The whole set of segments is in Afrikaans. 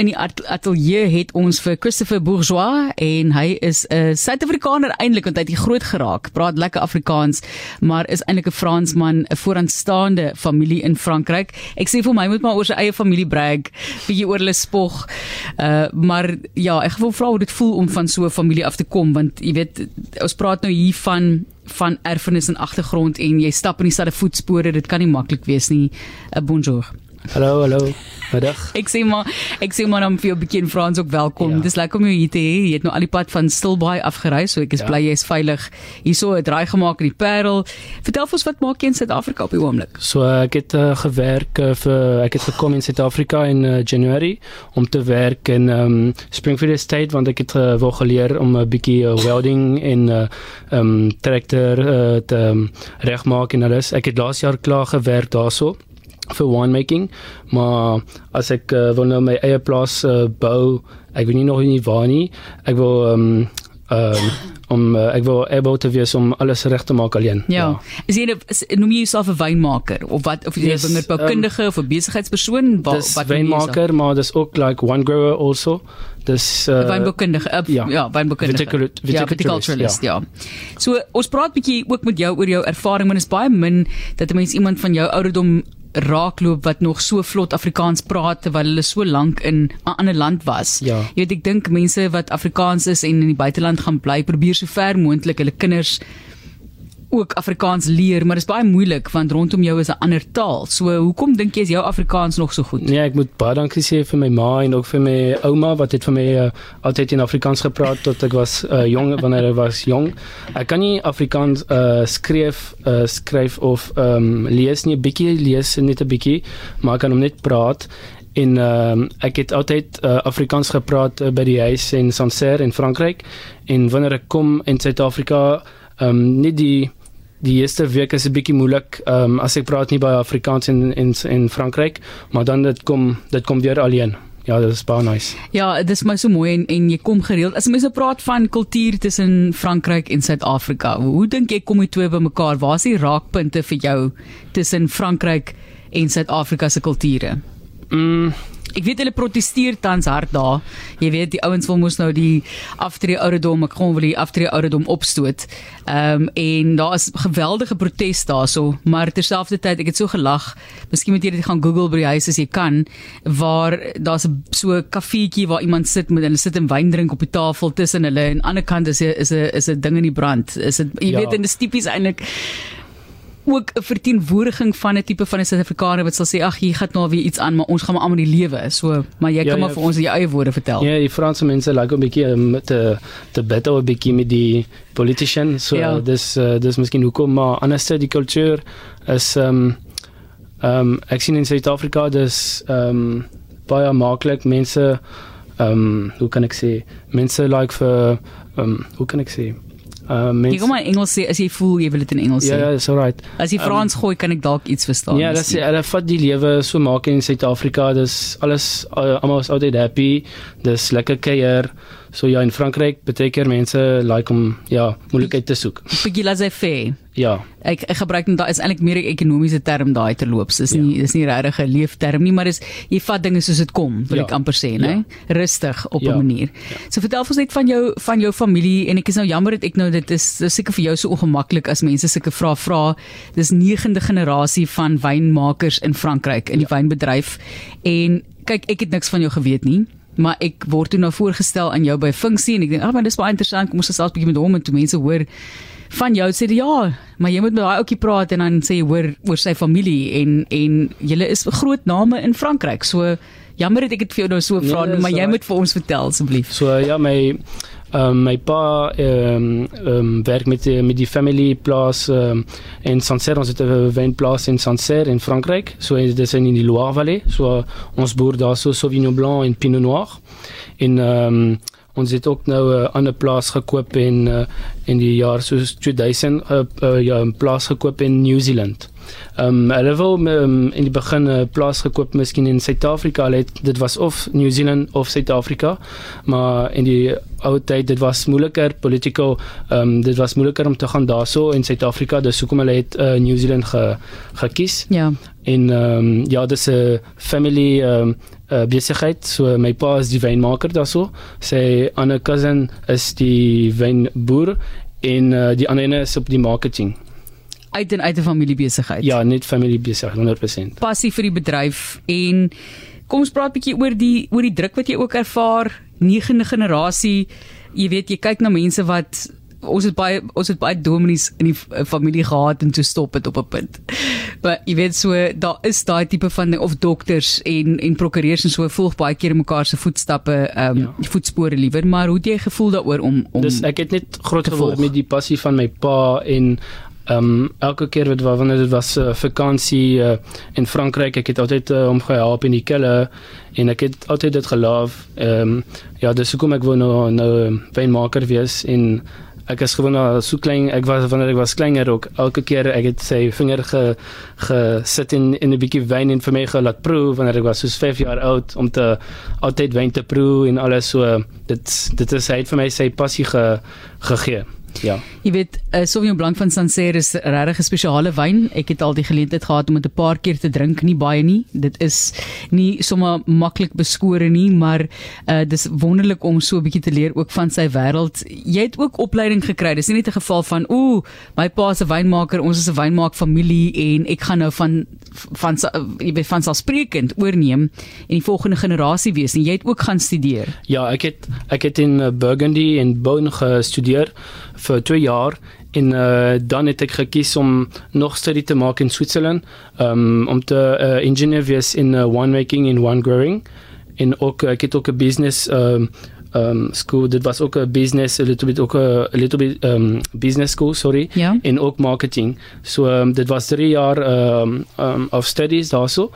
in die ateljee het ons vir Christopher Bourgeois en hy is 'n Suid-Afrikaner eintlik want hy het groot geraak. Praat lekker Afrikaans, maar is eintlik 'n Fransman, 'n vooraanstaande familie in Frankryk. Ek sê vir my moet maar oor sy eie familie brag, bietjie oor hulle spog. Uh maar ja, ek wil vra hoe dit voel om van so 'n familie af te kom want jy weet ons praat nou hier van van erfenis en agtergrond en jy stap in dieselfde voetspore, dit kan nie maklik wees nie. uh, Bonjour. Hallo, hallo. Middag. ek sê maar, ek sê maar dan vir jou 'n bietjie in Frans ook welkom. Ja. Dis lekker om jou hier te hê. Jy het nou al die pad van Stilbaai afgery, so ek is ja. bly jy's veilig. Hierso 'n draai gemaak in die Parel. Vertel vir ons wat maak jy in Suid-Afrika op die oomblik? So ek het uh, gewerk uh, vir ek het gekom in Suid-Afrika in uh, January om te werk in um, Springfield Estate want ek het uh, wou geleer om 'n bietjie uh, welding en uh, um traktor uh, te um, regmaak en alles. Ek het laas jaar klaar gewerk daarso vir winemaking, maar as ek uh, wil nou my eie plaas uh, bou, ek weet nie nog nie waar nie. Ek wil um um om uh, ek wil able te wees om alles reg te maak alleen. Ja. ja. Is jy nou noem jy jouself 'n wynmaker of wat of jy yes, 'n wingerdboukundige um, of 'n besigheidspersoon wat wat wynmaker, maar dis ook like one grower also. Dis uh, wynboukundige. Uh, ja, ja wynboukundige. Ja, viticulturalist, ja. ja. So ons praat bietjie ook met jou oor jou ervaring, maar dit is baie min dat 'n mens iemand van jou ouderdom raakloop wat nog so vlot Afrikaans praat terwyl hulle so lank in 'n ander land was. Ja. Jy weet ek dink mense wat Afrikaans is en in die buiteland gaan bly, probeer so ver moontlik hulle kinders ook Afrikaans leer, maar dit is baie moeilik want rondom jou is 'n ander taal. So hoekom dink jy is jou Afrikaans nog so goed? Nee, ek moet baie dankie sê vir my ma en ook vir my ouma wat het vir my uh, altyd in Afrikaans gepraat tot ek was uh, jong wanneer ek was jong. Ek kan nie Afrikaans uh, skryf uh, skryf of um, lees nie, 'n bietjie lees net 'n bietjie, maar ek kan hom net praat en uh, ek het altyd uh, Afrikaans gepraat uh, by die huis in Sancerre in Frankryk en wanneer ek kom in Suid-Afrika ehm um, nie die die eerste week is 'n bietjie moeilik um, as ek praat nie by Afrikaans in in in Frankryk, maar dan dit kom dit kom weer alleen. Ja, dit is baie nice. Ja, dit is my so mooi en en jy kom gereeld. As mense praat van kultuur tussen Frankryk en Suid-Afrika, hoe dink jy kom die twee bymekaar? Waar is die raakpunte vir jou tussen Frankryk en Suid-Afrika se kulture? Mm, Ek weet hulle proteseer tans hard daar. Jy weet die ouens wil mos nou die aftree ouderdom, ek kon wil die aftree ouderdom opstoot. Ehm um, en daar is geweldige protes daarso, maar terselfdertyd ek het so gelag. Miskien moet jy dit gaan Google by die huis as jy kan waar daar's so 'n kafeetjie waar iemand sit met hulle sit en wyn drink op die tafel tussen hulle en aan die ander kant is 'n is 'n is 'n ding in die brand. Is dit jy ja. weet en dit is tipies eintlik ook 'n verteenwoordiging van 'n tipe van 'n Suid-Afrikaner wat sal sê ag hier gaan nou weer iets aan maar ons gaan maar almal die lewe so maar jy ja, kan ja, maar vir ons jou eie woorde vertel. Ja, die Franse mense like 'n bietjie met te te battle 'n bietjie met die politicians so ja. dis uh, dis miskien hoekom maar anders die kultuur is ehm um, ehm um, ek sien in Suid-Afrika dis ehm um, baie maklik mense ehm um, hoe kan ek sê? Mense like vir ehm um, hoe kan ek sê Uh mens Jy kom maar Engels sê as jy voel jy wil dit in Engels sê. Ja, ja, so right. As jy Frans um, gooi kan ek dalk iets verstaan. Ja, dis hulle vat die lewe so maak in Suid-Afrika. Dis alles uh, almal is altyd happy. Dis lekker kuier. So ja, in Frankryk beteken mense like om ja, moeilikheid te soek. Bietjie laissez-faire. Ja. Ek ek gebruik net daai is eintlik meer 'n ekonomiese term daai terloops. Dis nie ja. dis nie regtig 'n leefterm nie, maar dis jy vat dinge soos dit kom, wil ja. ek amper sê, né? Ja. Rustig op 'n ja. manier. Ja. So vertel ons net van jou van jou familie en ek is nou jammer dat ek nou dit is seker vir jou so ongemaklik as mense sulke vrae vra. Dis 9de generasie van wynmakers in Frankryk in die ja. wynbedryf en kyk ek het niks van jou geweet nie maar ek word toe nou voorgestel aan jou by funksie en ek dink ag maar dis baie interessant. Kom ons gesels 'n bietjie met hom en toe mense hoor van jou sê ja maar jy moet met daai ouetjie praat. En dan sê jy hoor oor sy familie en en julle is groot name in Frankryk. So jammer dat ek dit vir jou nou so vra nee, maar jy moet vir ons vertel asseblief. So ja my Um, my pa um, um, werk met die, met die family plaas um, in Sancerre, ons het 'n wynplaas in Sancerre in Frankryk. So dit is in die Loire Valley. So ons boer daar so Sauvignon Blanc en Pinot Noir. En um, ons het ook nou 'n uh, ander plaas gekoop in uh, in die jaar so 2000 'n uh, uh, ja, 'n plaas gekoop in New Zealand. Ehm um, hulle wou um, in die begin 'n uh, plaas gekoop miskien in Suid-Afrika. Hulle het dit was of New Zealand of Suid-Afrika. Maar in die ou tyd dit was moeiliker political ehm um, dit was moeiliker om te gaan daarso in Suid-Afrika. Dis hoekom hulle het uh, New Zealand ge, gekies. Ja. En ehm um, ja, dis 'n family ehm um, uh, besigheid. So my pa is die wynmaker daarso. Sy ander cousin is die wynboer en uh, die ander een is op die marketing. Uit en uit 'n familiebesigheid. Ja, net familiebesigheid 100%. Passie vir die bedryf en kom ons praat 'n bietjie oor die oor die druk wat jy ook ervaar, negende generasie. Jy weet, jy kyk na mense wat ons het baie ons het baie dominees in die familie gehad en toe stop dit op 'n punt. Maar jy weet so daar is daai tipe van of dokters en en prokureurs en so volg baie keer mekaar se voetstappe ehm um, ja. voetspore liewer, maar hoe het jy gevoel daaroor om om Dis ek het net groot geword met die passie van my pa en Ehm um, elke keer wat wanneer dit was uh, vakansie uh, in Frankryk, ek het altyd uh, hom gehelp in die kelle en ek het altyd dit geloof. Ehm um, ja, dis hoekom ek wou nou nou wynmaker wees en ek is gewoon al so klein ek was wanneer ek was kleiner ook elke keer ek het sy vinger ge gesit in in 'n bietjie wyn en vir my gelaat proe wanneer ek was so 5 jaar oud om te altyd wyn te proe en alles so dit dit is hy het vir my sy passie ge, gegee Ja. Jy weet, uh, Sauvignon Blanc van Sancerre is regtig 'n spesiale wyn. Ek het al die geleentheid gehad om dit 'n paar keer te drink, nie baie nie. Dit is nie sommer maklik beskore nie, maar uh dis wonderlik om so 'n bietjie te leer ook van sy wêreld. Jy het ook opleiding gekry. Dis nie net 'n geval van ooh, my pa 'n wynmaker, ons is 'n wynmaak familie en ek gaan nou van van jy weet van selfsprekend oorneem en die volgende generasie wees. En jy het ook gaan studeer. Ja, ek het ek het in uh, Burgundy en Beaune gestudeer vir 2 jaar. En uh, dan het ek gekies om nog studie te maak in Switserland um, om te uh, ingenieur wees in winemaking en wine growing. En ook ek het ook 'n business um, um school. Dit was ook 'n business a little bit ook 'n little bit um business school sorry. Ja. en ook marketing. So um, dit was 3 jaar of studies daarso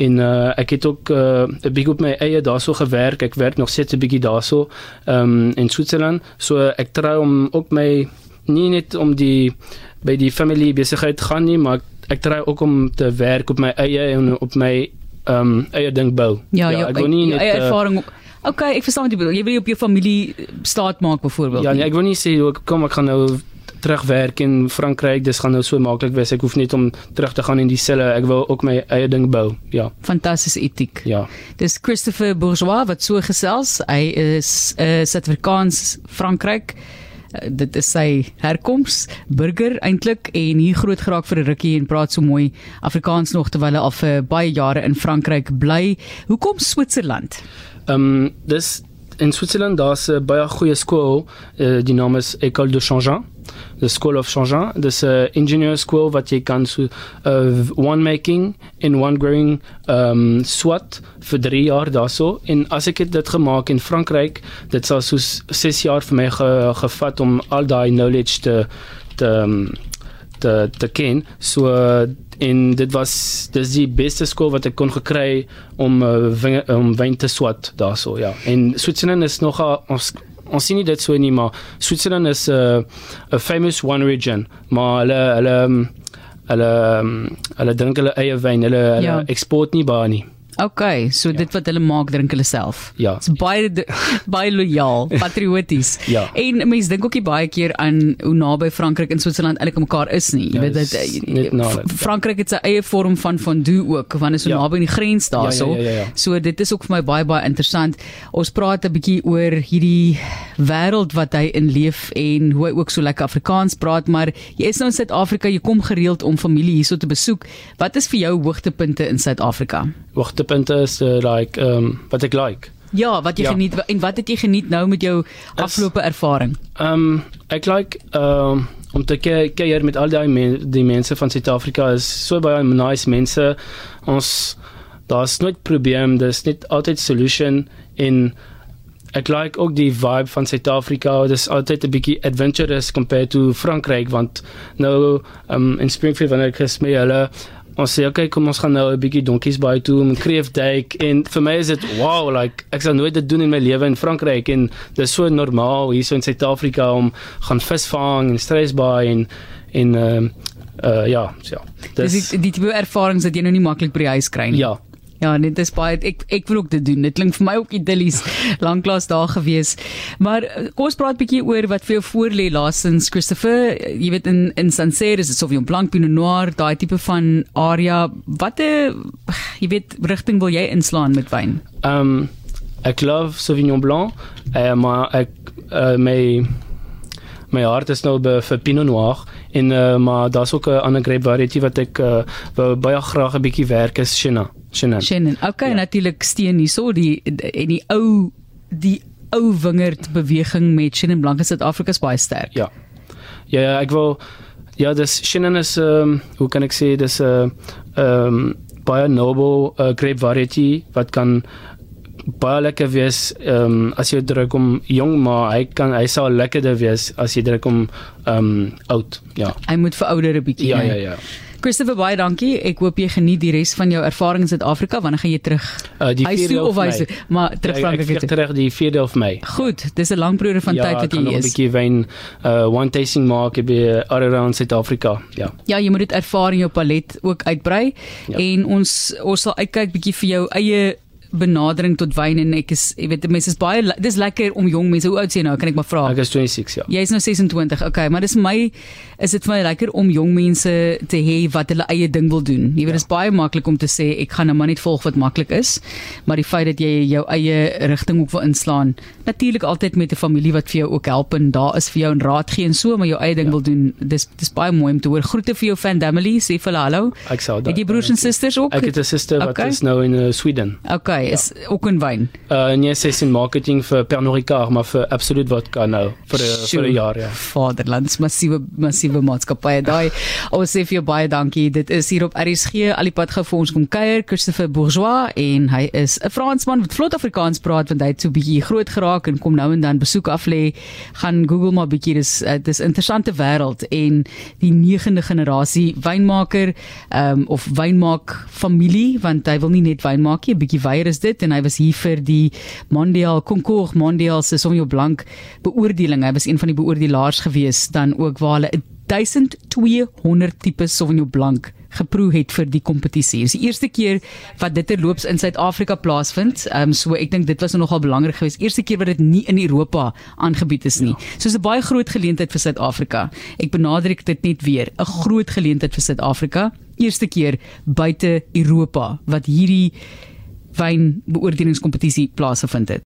en uh, ek het ook 'n uh, bietjie op my eie daarso gewerk. Ek werk nog steeds 'n bietjie daarso um, in Switserland. So ek trou om ook my nie net om die by die familie besigheid gaan nie, maar ek trou ook om te werk op my eie en op my um, eie ding bou. Ja, ja, ek wil nie net uh, ervaring op Oké, okay, ek verstaan wat jy bedoel. Jy wil op jou familie staat maak byvoorbeeld. Ja, nee, ek wil nie sê kom ek gaan nou terugwerk in Frankryk. Dis gaan nou so maklik wees. Ek hoef net om terug te gaan in die selle. Ek wil ook my eie ding bou. Ja. Fantastiese etiek. Ja. Dis Christopher Bourgeois wat so gesels. Hy is 'n uh, Suid-Afrikaans Frankryk. Uh, dit is sy herkoms burger eintlik en hier groot geraak vir 'n rukkie en praat so mooi Afrikaans nog terwyl hy al vir baie jare in Frankryk bly. Hoekom Switserland? Ehm um, dis in Switserland daar's 'n baie goeie skool. Uh, die naam is École de Changin the School of Changin. Dis 'n engineer school wat jy kan so uh, one making en one growing um swat vir 3 jaar daarso en as ek dit gemaak in Frankryk, dit sal so 6 jaar vir my ge, gevat om al daai knowledge te te um, te te ken. So uh, en dit was dis die beste skool wat ek kon gekry om uh, wing, om wyn te swat daarso ja. En Switserland is nog 'n ons ons sien nie dit so nie maar Switserland is 'n uh, 'n famous wine region. Maar hulle hulle hulle um, hulle drink hulle eie wyn hulle hulle ja. eksport nie baie nie Okay, so ja. dit wat hulle maak drink hulle self. Ja. Dit's baie baie lojaal, patrioties. ja. En mense dink ook nie baie keer aan hoe naby Frankryk en Switserland eintlik mekaar is nie. Jy ja, weet dit eh, Frankryk het sy eie vorm van fondue ook, want is so ja. naby aan die grens daarso. Ja, ja, ja, ja, ja. So dit is ook vir my baie baie interessant. Ons praat 'n bietjie oor hierdie wêreld wat hy in leef en hoe hy ook so lekker Afrikaans praat, maar jy is nou in Suid-Afrika, jy kom gereeld om familie hierso te besoek. Wat is vir jou hoogtepunte in Suid-Afrika? Hoogte punte is uh, like ehm um, wat ek like. Ja, wat jy ja. geniet en wat het jy geniet nou met jou afgelope ervaring? Ehm um, ek like ehm um, om te kyk met al die men, die mense van Suid-Afrika is so baie nice mense. Ons daar's nooit probleem, dis net altyd solution in ek like ook die vibe van Suid-Afrika. Dis altyd 'n bietjie adventurous compared to Frankryk want nou um, in Springfield wanneer ek gesmee hulle ons sê okay kom ons gaan nou 'n bietjie donkies baie toe om kreefdyk en vir my is dit wow like ek sal nooit dit doen in my lewe in Frankryk. En dit is so normaal hier so in Suid-Afrika om gaan visvang en stressbaai en en uh, uh ja so ja. Dis die, die tipe ervarings wat jy nou nie maklik by die huis kry nie. Ja Ja, nee, dit is baie ek ek wil ook dit doen. Dit klink vir my ook idillies lanklaas daar gewees. Maar eh, kom ons praat bietjie oor wat vir jou voorlê laasens Christopher. Jy weet in in Sancerre is dit Sauvignon Blanc, Pinot Noir, daai tipe van area. Watte jy weet rigting wil jy inslaan met wyn? Ehm um, ek love Sauvignon Blanc, uh, maar ek uh, my my hart is nou by vir Pinot Noir en uh, maar daar's ook 'n ander grape variety wat ek uh, baie graag 'n bietjie werk is Chenin. Chenin. Chenin. Okay, ja. natuurlik steen hierso die en die ou die ou wingerd beweging met Chenin Blanc in Suid-Afrika is baie sterk. Ja. Ja, ja ek wil ja, dis Chenin is ehm um, hoe kan ek sê dis 'n uh, ehm um, baie noble uh, grape variety wat kan baie lekker wees ehm um, as jy druk om jong maar hy kan hy sal lekkerder wees as jy druk om ehm um, oud ja hy moet verouder 'n bietjie ja ja ja Christopher baie dankie. Ek hoop jy geniet die res van jou ervaring in Suid-Afrika. Wanneer gaan jy terug? Uh, die vierde of hy maar terug ja, Frankryk toe. Terug die 4de of Mei. Goed, dis 'n lang periode van ja, tyd wat jy is. Ja, 'n bietjie wyn uh one tasting mark by around Suid-Afrika. Ja. Ja, jy moet dit ervaar in jou palet ook uitbrei ja. en ons ons sal uitkyk bietjie vir jou eie benadering tot wyn en ek is jy weet mense is baie dis lekker om jong mense hoe oud jy nou kan ek maar vra ek is 26 ja. Jy is nou 26 okay maar dis my is dit vir my lekker om jong mense te hê wat hulle eie ding wil doen? Jy weet ja. dis baie maklik om te sê ek gaan nou maar net volg wat maklik is maar die feit dat jy jou eie rigting ook wil inslaan natuurlik altyd met 'n familie wat vir jou ook help en daar is vir jou 'n raad gee en so maar jou eie ding ja. wil doen dis dis baie mooi om te hoor. Groete vir jou fan family sê vir hulle hallo. Ek sou dit jy broers en susters ook? Ek het 'n suster wat okay. is nou in uh, Sweden. Okay Vodka is ja. ook 'n wyn. Uh nee, sy is in marketing vir Pernod Ricard, maar vir absoluut vodka nou vir vir 'n jaar ja. Vaderlands massiewe massiewe maatskappye daai. Ons sê vir jou baie dankie. Dit is hier op RSG Alipad gou vir ons kom kuier Christopher Bourgeois en hy is 'n Fransman wat vlot Afrikaans praat want hy het so bietjie groot geraak en kom nou en dan besoek af lê. Gaan Google maar bietjie dis uh, dis interessante wêreld en die 9de generasie wynmaker um, of wynmaak familie want hy wil nie net wyn maak nie, 'n bietjie weier is dit en hy was hier vir die Mondial Concours Mondial se Sauvignon Blanc beoordeling. Hy was een van die beoordelaars gewees dan ook waar hulle 1200 tipe Sauvignon Blanc geproe het vir die kompetisie. Dis die eerste keer wat dit terloops in Suid-Afrika plaasvind. Ehm um, so ek dink dit was nogal belangrik geweest. Eerste keer wat dit nie in Europa aangebied is nie. Ja. So 'n baie groot geleentheid vir Suid-Afrika. Ek benadruk dit net weer, 'n groot geleentheid vir Suid-Afrika. Eerste keer buite Europa wat hierdie wyn beoordelingskompetisie plaasgevind het.